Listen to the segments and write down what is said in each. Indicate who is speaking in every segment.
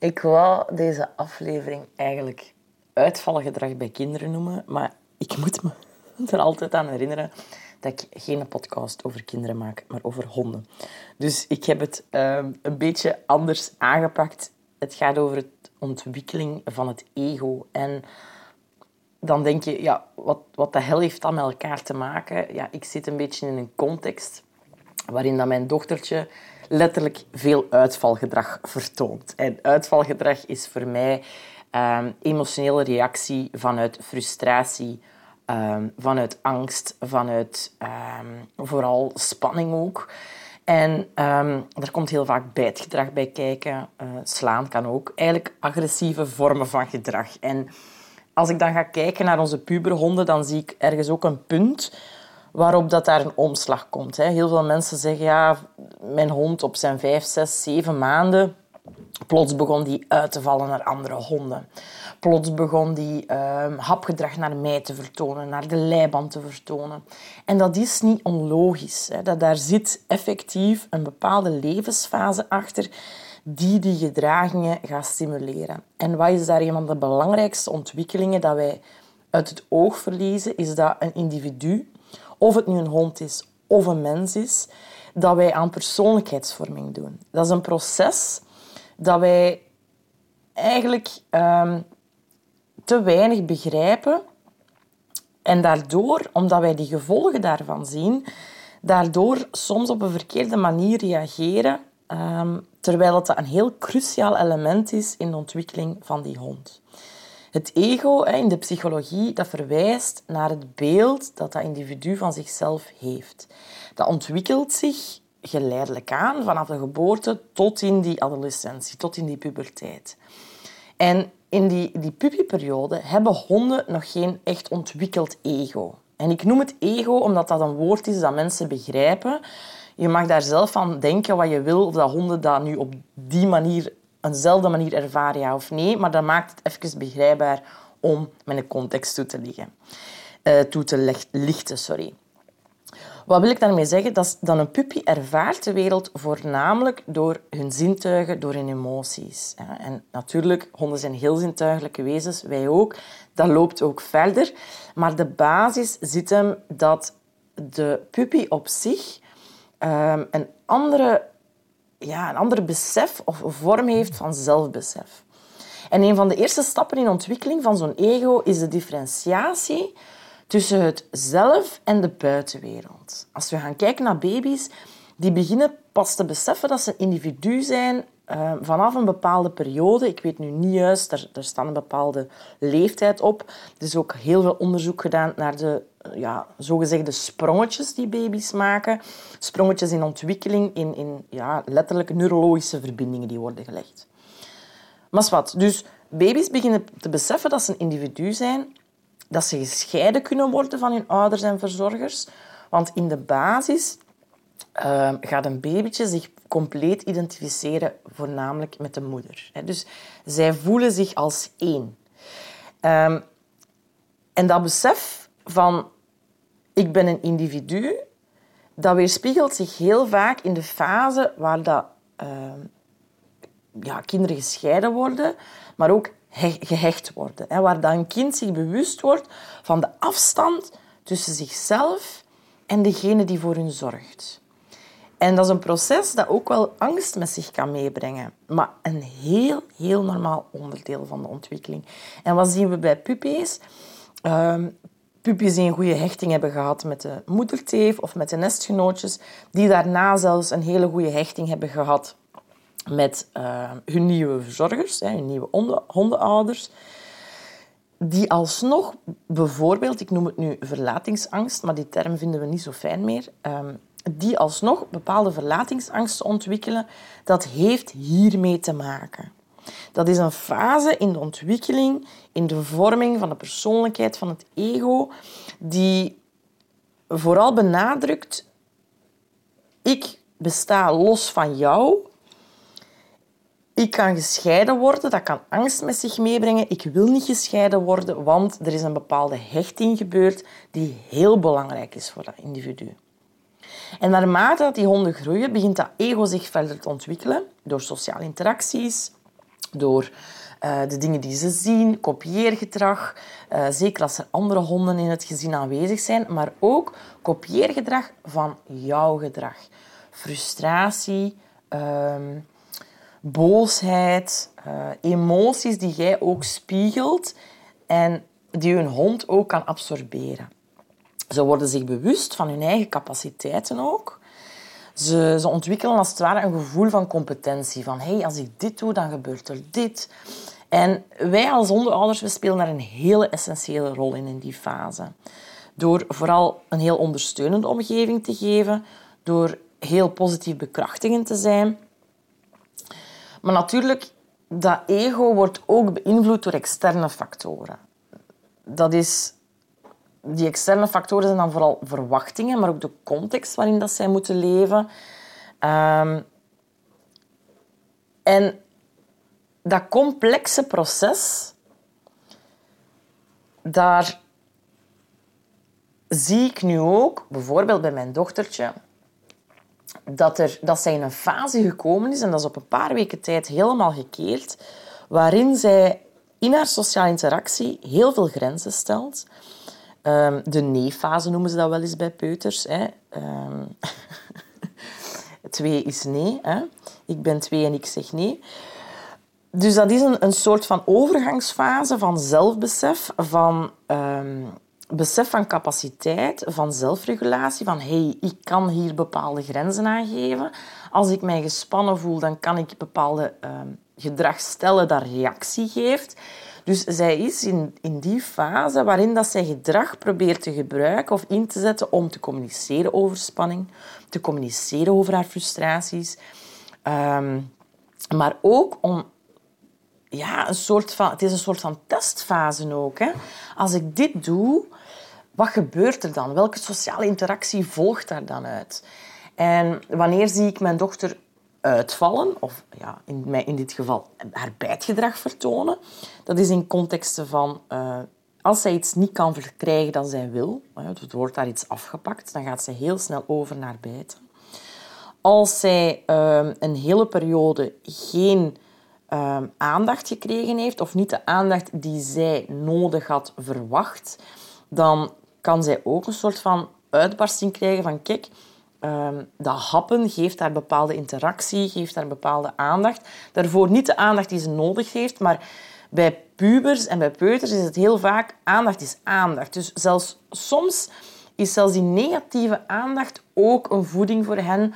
Speaker 1: Ik wou deze aflevering eigenlijk uitvalgedrag bij kinderen noemen, maar ik moet me er altijd aan herinneren dat ik geen podcast over kinderen maak, maar over honden. Dus ik heb het ehm, een beetje anders aangepakt. Het gaat over de ontwikkeling van het ego. En dan denk je, ja, wat, wat de hel heeft dat met elkaar te maken? Ja, ik zit een beetje in een context waarin dat mijn dochtertje letterlijk veel uitvalgedrag vertoont. En uitvalgedrag is voor mij um, emotionele reactie vanuit frustratie, um, vanuit angst, vanuit um, vooral spanning ook. En er komt heel vaak bijtgedrag bij kijken. Uh, slaan kan ook. Eigenlijk agressieve vormen van gedrag. En als ik dan ga kijken naar onze puberhonden, dan zie ik ergens ook een punt waarop dat daar een omslag komt. Heel veel mensen zeggen, ja, mijn hond op zijn vijf, zes, zeven maanden, plots begon die uit te vallen naar andere honden. Plots begon die ehm, hapgedrag naar mij te vertonen, naar de leiband te vertonen. En dat is niet onlogisch. Hè. Dat daar zit effectief een bepaalde levensfase achter die die gedragingen gaat stimuleren. En wat is daar een van de belangrijkste ontwikkelingen dat wij uit het oog verliezen, is dat een individu of het nu een hond is of een mens is, dat wij aan persoonlijkheidsvorming doen. Dat is een proces dat wij eigenlijk um, te weinig begrijpen. En daardoor, omdat wij die gevolgen daarvan zien, daardoor soms op een verkeerde manier reageren, um, terwijl het een heel cruciaal element is in de ontwikkeling van die hond. Het ego in de psychologie dat verwijst naar het beeld dat dat individu van zichzelf heeft. Dat ontwikkelt zich geleidelijk aan vanaf de geboorte tot in die adolescentie, tot in die puberteit. En in die, die puberperiode hebben honden nog geen echt ontwikkeld ego. En ik noem het ego omdat dat een woord is dat mensen begrijpen. Je mag daar zelf van denken wat je wil, of dat honden dat nu op die manier eenzelfde manier ervaren, ja of nee. Maar dat maakt het even begrijpbaar om met context toe te, liggen. Uh, toe te lichten. Sorry. Wat wil ik daarmee zeggen? Dat, dan een puppy ervaart de wereld voornamelijk door hun zintuigen, door hun emoties. En natuurlijk, honden zijn heel zintuigelijke wezens, wij ook. Dat loopt ook verder. Maar de basis zit hem dat de puppy op zich um, een andere ja, een ander besef of vorm heeft van zelfbesef. En een van de eerste stappen in ontwikkeling van zo'n ego is de differentiatie tussen het zelf en de buitenwereld. Als we gaan kijken naar baby's, die beginnen pas te beseffen dat ze een individu zijn uh, vanaf een bepaalde periode. Ik weet nu niet juist, er, er staat een bepaalde leeftijd op. Er is ook heel veel onderzoek gedaan naar de ja, zogezegde sprongetjes die baby's maken. Sprongetjes in ontwikkeling, in, in ja, letterlijk neurologische verbindingen die worden gelegd. Maar wat, dus baby's beginnen te beseffen dat ze een individu zijn, dat ze gescheiden kunnen worden van hun ouders en verzorgers. Want in de basis uh, gaat een babytje zich compleet identificeren, voornamelijk met de moeder. Dus zij voelen zich als één. Um, en dat besef van ik ben een individu, dat weerspiegelt zich heel vaak in de fase waar dat, uh, ja, kinderen gescheiden worden, maar ook gehecht worden. Hè, waar dat een kind zich bewust wordt van de afstand tussen zichzelf en degene die voor hun zorgt. En dat is een proces dat ook wel angst met zich kan meebrengen. Maar een heel, heel normaal onderdeel van de ontwikkeling. En wat zien we bij puppies? Uh, puppies die een goede hechting hebben gehad met de moederteef of met de nestgenootjes, die daarna zelfs een hele goede hechting hebben gehad met uh, hun nieuwe verzorgers, hun nieuwe hondenouders, die alsnog bijvoorbeeld, ik noem het nu verlatingsangst, maar die term vinden we niet zo fijn meer, um, die alsnog bepaalde verlatingsangsten ontwikkelen, dat heeft hiermee te maken. Dat is een fase in de ontwikkeling, in de vorming van de persoonlijkheid, van het ego, die vooral benadrukt: ik besta los van jou. Ik kan gescheiden worden, dat kan angst met zich meebrengen. Ik wil niet gescheiden worden, want er is een bepaalde hechting gebeurd die heel belangrijk is voor dat individu. En naarmate dat die honden groeien, begint dat ego zich verder te ontwikkelen door sociale interacties, Door uh, de dingen die ze zien, kopieergedrag, uh, zeker als er andere honden in het gezin aanwezig zijn, maar ook kopieergedrag van jouw gedrag. Frustratie, um, boosheid, uh, emoties die jij ook spiegelt en die hun hond ook kan absorberen. Ze worden zich bewust van hun eigen capaciteiten ook. Ze, ze ontwikkelen als het ware een gevoel van competentie. Van, hey, als ik dit doe, dan gebeurt er dit. En wij als hondenouders we spelen daar een hele essentiële rol in, in die fase. Door vooral een heel ondersteunende omgeving te geven. Door heel positief bekrachtigend te zijn. Maar natuurlijk, dat ego wordt ook beïnvloed door externe factoren. Dat is die externe factoren zijn dan vooral verwachtingen, maar ook de context waarin dat zij moeten leven. Um, en dat complexe proces, daar zie ik nu ook, bijvoorbeeld bij mijn dochtertje, dat, er, dat zij in een fase gekomen is, en dat is op een paar weken tijd helemaal gekeerd, waarin zij in haar sociale interactie heel veel grenzen stelt. Um, de nee-fase noemen ze dat wel eens bij peuters. Hè. Um, twee is nee. Hè. Ik ben twee en ik zeg nee. Dus dat is een, een soort van overgangsfase van zelfbesef, van um, besef van capaciteit, van zelfregulatie, van hey, ik kan hier bepaalde grenzen aangeven. Als ik mij gespannen voel, dan kan ik bepaalde gedrag stellen dat reactie geeft. Dus zij is in, in die fase waarin dat zij gedrag probeert te gebruiken of in te zetten om te communiceren over spanning, te communiceren over haar frustraties, um, maar ook om ja, een soort van, het is een soort van testfase ook. Hè. Als ik dit doe, wat gebeurt er dan? Welke sociale interactie volgt daar dan uit? En wanneer zie ik mijn dochter uitvallen, of ja, in, in dit geval haar bijtgedrag vertonen. Dat is in contexten van uh, als zij iets niet kan verkrijgen dat zij wil, het wordt daar iets afgepakt, dan gaat ze heel snel over naar bijten. Als zij uh, een hele periode geen uh, aandacht gekregen heeft, of niet de aandacht die zij nodig had verwacht, dan kan zij ook een soort van uitbarsting krijgen van kijk, Um, dat happen geeft haar bepaalde interactie, geeft haar bepaalde aandacht. Daarvoor niet de aandacht die ze nodig heeft, maar bij pubers en bij peuters is het heel vaak aandacht is aandacht. Dus zelfs soms is zelfs die negatieve aandacht ook een voeding voor hen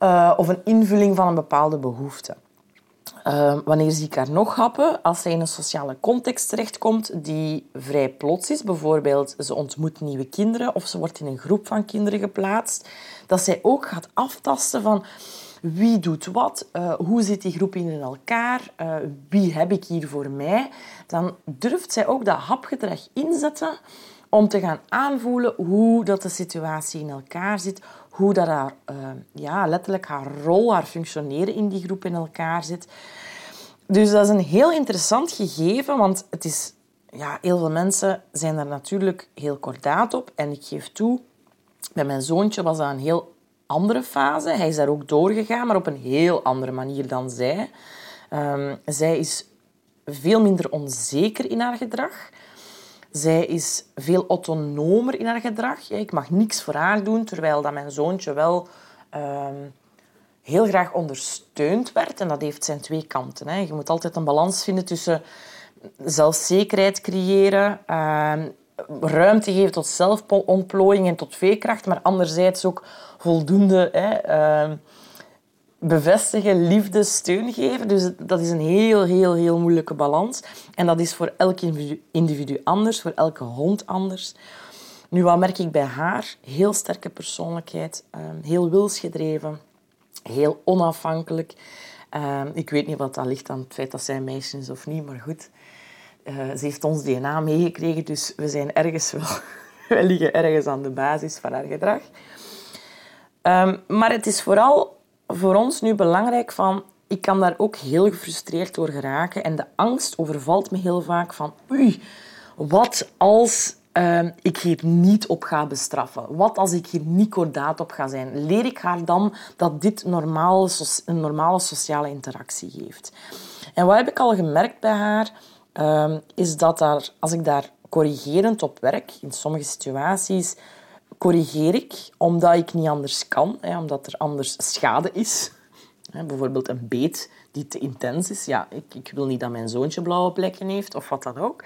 Speaker 1: uh, of een invulling van een bepaalde behoefte. Uh, wanneer zie ik haar nog happen? Als zij in een sociale context terechtkomt die vrij plots is. Bijvoorbeeld, ze ontmoet nieuwe kinderen of ze wordt in een groep van kinderen geplaatst. Dat zij ook gaat aftasten van wie doet wat, uh, hoe zit die groep in elkaar, uh, wie heb ik hier voor mij. Dan durft zij ook dat hapgedrag inzetten om te gaan aanvoelen hoe dat de situatie in elkaar zit, hoe dat haar, uh, ja, letterlijk haar rol, haar functioneren in die groep in elkaar zit. Dus dat is een heel interessant gegeven, want het is, ja, heel veel mensen zijn daar natuurlijk heel kordaat op. En ik geef toe, bij mijn zoontje was dat een heel andere fase. Hij is daar ook doorgegaan, maar op een heel andere manier dan zij. Um, zij is veel minder onzeker in haar gedrag. Zij is veel autonomer in haar gedrag. Ik mag niks voor haar doen, terwijl dat mijn zoontje wel um, heel graag ondersteund werd. En dat heeft zijn twee kanten. Hè. Je moet altijd een balans vinden tussen zelfzekerheid creëren, uh, ruimte geven tot zelfontplooiing en tot veekracht, maar anderzijds ook voldoende hè, uh, bevestigen, liefde, steun geven. Dus dat is een heel, heel, heel moeilijke balans. En dat is voor elk individu anders, voor elke hond anders. Nu, wat merk ik bij haar? Heel sterke persoonlijkheid, ehm, heel wilsgedreven, heel onafhankelijk. Ehm, ik weet niet wat dat ligt aan het feit dat zij meisje is of niet, maar goed. Uh, ze heeft ons DNA meegekregen, dus we zijn ergens wel... we liggen ergens aan de basis van haar gedrag. Um, maar het is vooral voor ons nu belangrijk van... Ik kan daar ook heel gefrustreerd door geraken. En de angst overvalt me heel vaak van... Oei, wat als uh, ik hier niet op ga bestraffen? Wat als ik hier niet kordaat op ga zijn? Leer ik haar dan dat dit normaal, een normale sociale interactie geeft? En wat heb ik al gemerkt bij haar, ehm, is dat daar, als ik daar corrigerend op werk, in sommige situaties, corrigeer ik omdat ik niet anders kan, hè, omdat er anders schade is. Hè, bijvoorbeeld een beet die te intens is. Ja, ik, ik wil niet dat mijn zoontje blauwe plekken heeft of wat dan ook.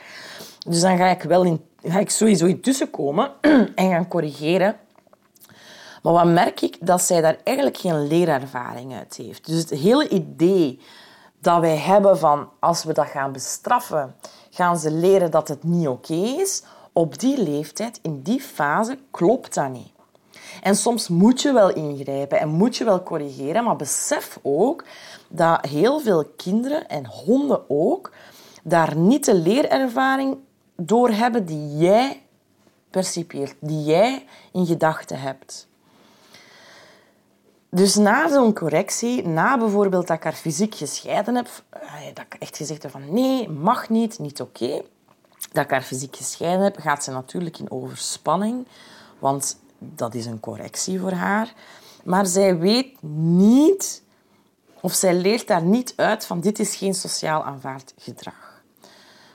Speaker 1: Dus dan ga ik, wel in, ga ik sowieso in tussenkomen en gaan corrigeren. Maar wat merk ik? Dat zij daar eigenlijk geen leerervaring uit heeft. Dus het hele idee dat wij hebben van als we dat gaan bestraffen, gaan ze leren dat het niet oké is. Op die leeftijd, in die fase, klopt dat niet. En soms moet je wel ingrijpen en moet je wel corrigeren, maar besef ook dat heel veel kinderen en honden ook daar niet de leerervaring door hebben die jij percipieert, die jij in gedachten hebt. Dus na zo'n correctie, na bijvoorbeeld dat ik haar fysiek gescheiden heb, eh, dat ik echt gezegd heb van nee, mag niet, niet oké, dat ik haar fysiek gescheiden heb, gaat ze natuurlijk in overspanning, want dat is een correctie voor haar. Maar zij weet niet, of zij leert daar niet uit van dit is geen sociaal aanvaard gedrag.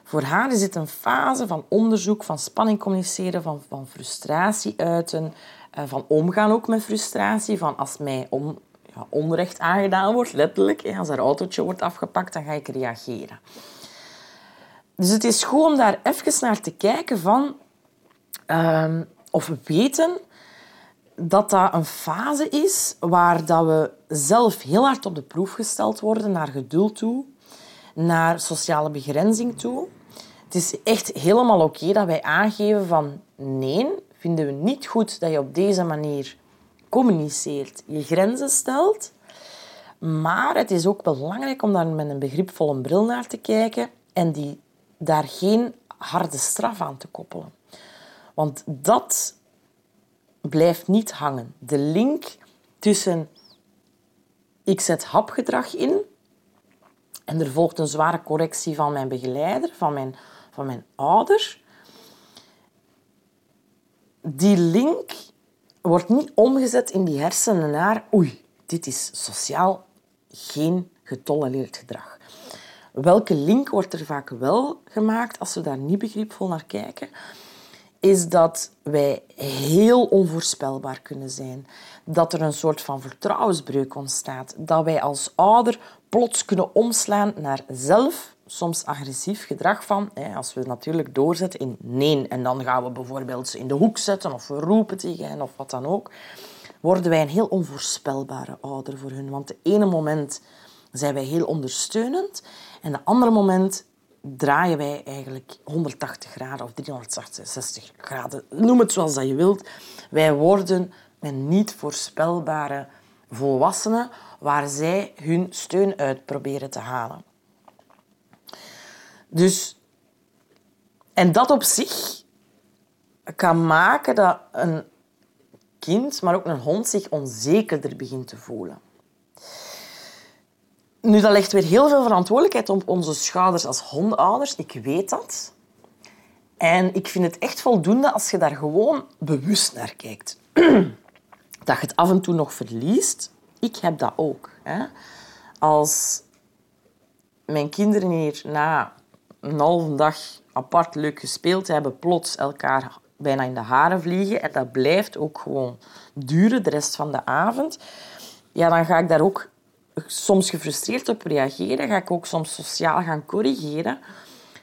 Speaker 1: Voor haar is het een fase van onderzoek, van spanning communiceren, van, frustratie uiten, van omgaan ook met frustratie. Van als mij ja, onrecht aangedaan wordt, letterlijk, als haar autootje wordt afgepakt, dan ga ik reageren. Dus het is goed om daar even naar te kijken van... Um, of weten dat dat een fase is waar dat we zelf heel hard op de proef gesteld worden naar geduld toe, naar sociale begrenzing toe. Het is echt helemaal oké dat wij aangeven van nee, vinden we niet goed dat je op deze manier communiceert, je grenzen stelt. Maar het is ook belangrijk om daar met een begripvolle bril naar te kijken en die, daar geen harde straf aan te koppelen. Want dat blijft niet hangen. De link tussen ik zet hapgedrag in en er volgt een zware correctie van mijn begeleider, van mijn, van mijn ouder. Die link wordt niet omgezet in die hersenen naar oei, dit is sociaal geen getolereerd gedrag. Welke link wordt er vaak wel gemaakt als we daar niet begripvol naar kijken? is dat wij heel onvoorspelbaar kunnen zijn. Dat er een soort van vertrouwensbreuk ontstaat. Dat wij als ouder plots kunnen omslaan naar zelf soms agressief gedrag van, als we natuurlijk doorzetten in nee, en dan gaan we bijvoorbeeld ze in de hoek zetten of we roepen tegen hen of wat dan ook, worden wij een heel onvoorspelbare ouder voor hun. Want de ene moment zijn wij heel ondersteunend en de andere moment draaien wij eigenlijk 180 graden of 360 graden. Noem het zoals dat je wilt. Wij worden een niet voorspelbare volwassenen waar zij hun steun uit proberen te halen. Dus, en dat op zich kan maken dat een kind, maar ook een hond zich onzekerder begint te voelen. Nu, dat legt weer heel veel verantwoordelijkheid op onze schouders als hondouders. Ik weet dat. En ik vind het echt voldoende als je daar gewoon bewust naar kijkt. dat je het af en toe nog verliest. Ik heb dat ook. Hè. Als mijn kinderen hier na een halve dag apart leuk gespeeld hebben, plots elkaar bijna in de haren vliegen en dat blijft ook gewoon duren de rest van de avond, ja, dan ga ik daar ook soms gefrustreerd op reageren, ga ik ook soms sociaal gaan corrigeren.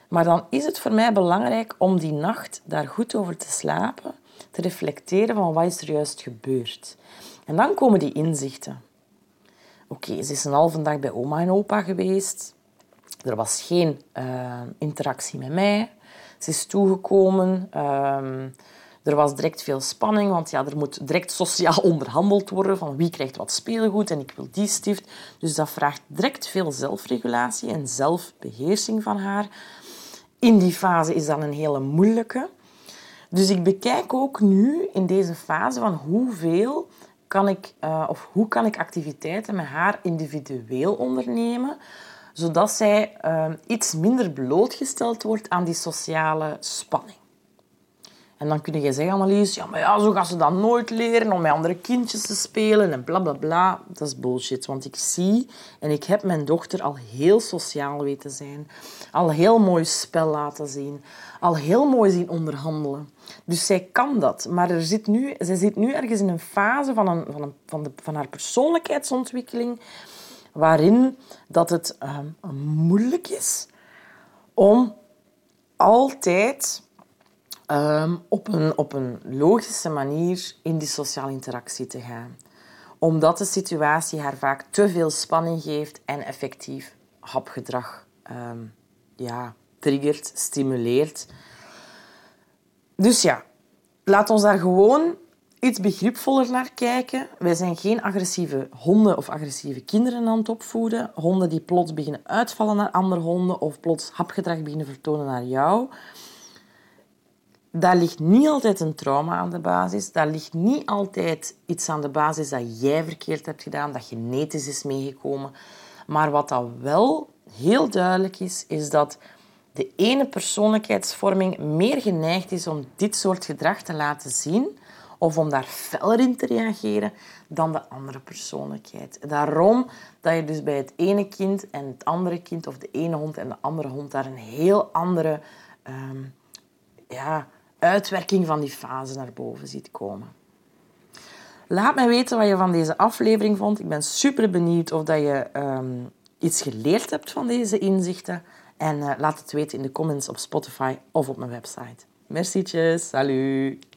Speaker 1: Maar dan is het voor mij belangrijk om die nacht daar goed over te slapen, te reflecteren van wat is er juist gebeurd. En dan komen die inzichten. Oké, ze is een halve dag bij oma en opa geweest. Er was geen uh, interactie met mij. Ze is toegekomen. Uh, er was direct veel spanning, want ja, er moet direct sociaal onderhandeld worden van wie krijgt wat speelgoed en ik wil die stift. Dus dat vraagt direct veel zelfregulatie en zelfbeheersing van haar. In die fase is dat een hele moeilijke. Dus ik bekijk ook nu in deze fase van hoeveel kan ik, uh, of hoe kan ik activiteiten met haar individueel ondernemen, zodat zij uh, iets minder blootgesteld wordt aan die sociale spanning. En dan kun je zeggen, Annelies, ja, maar ja, zo gaan ze dat nooit leren om met andere kindjes te spelen en bla bla bla. Dat is bullshit, want ik zie en ik heb mijn dochter al heel sociaal weten zijn, al heel mooi spel laten zien, al heel mooi zien onderhandelen. Dus zij kan dat, maar er zit nu, zij zit nu ergens in een fase van, een, van, een, van, de, van haar persoonlijkheidsontwikkeling waarin dat het um, moeilijk is om altijd um, op, een, op een logische manier in die sociale interactie te gaan. Omdat de situatie haar vaak te veel spanning geeft en effectief hapgedrag um, ja, triggert, stimuleert. Dus ja, laat ons daar gewoon iets begripvoller naar kijken. Wij zijn geen agressieve honden of agressieve kinderen aan het opvoeden. Honden die plots beginnen uitvallen naar andere honden of plots hapgedrag beginnen vertonen naar jou. Daar ligt niet altijd een trauma aan de basis. Daar ligt niet altijd iets aan de basis dat jij verkeerd hebt gedaan, dat genetisch is meegekomen. Maar wat dat wel heel duidelijk is, is dat de ene persoonlijkheidsvorming meer geneigd is om dit soort gedrag te laten zien of om daar feller in te reageren dan de andere persoonlijkheid. Daarom dat je dus bij het ene kind en het andere kind, of de ene hond en de andere hond, daar een heel andere ehm, ja, uitwerking van die fase naar boven ziet komen. Laat mij weten wat je van deze aflevering vond. Ik ben super benieuwd of dat je ehm, iets geleerd hebt van deze inzichten. En uh, laat het weten in de comments op Spotify of op mijn website. Merci, salut!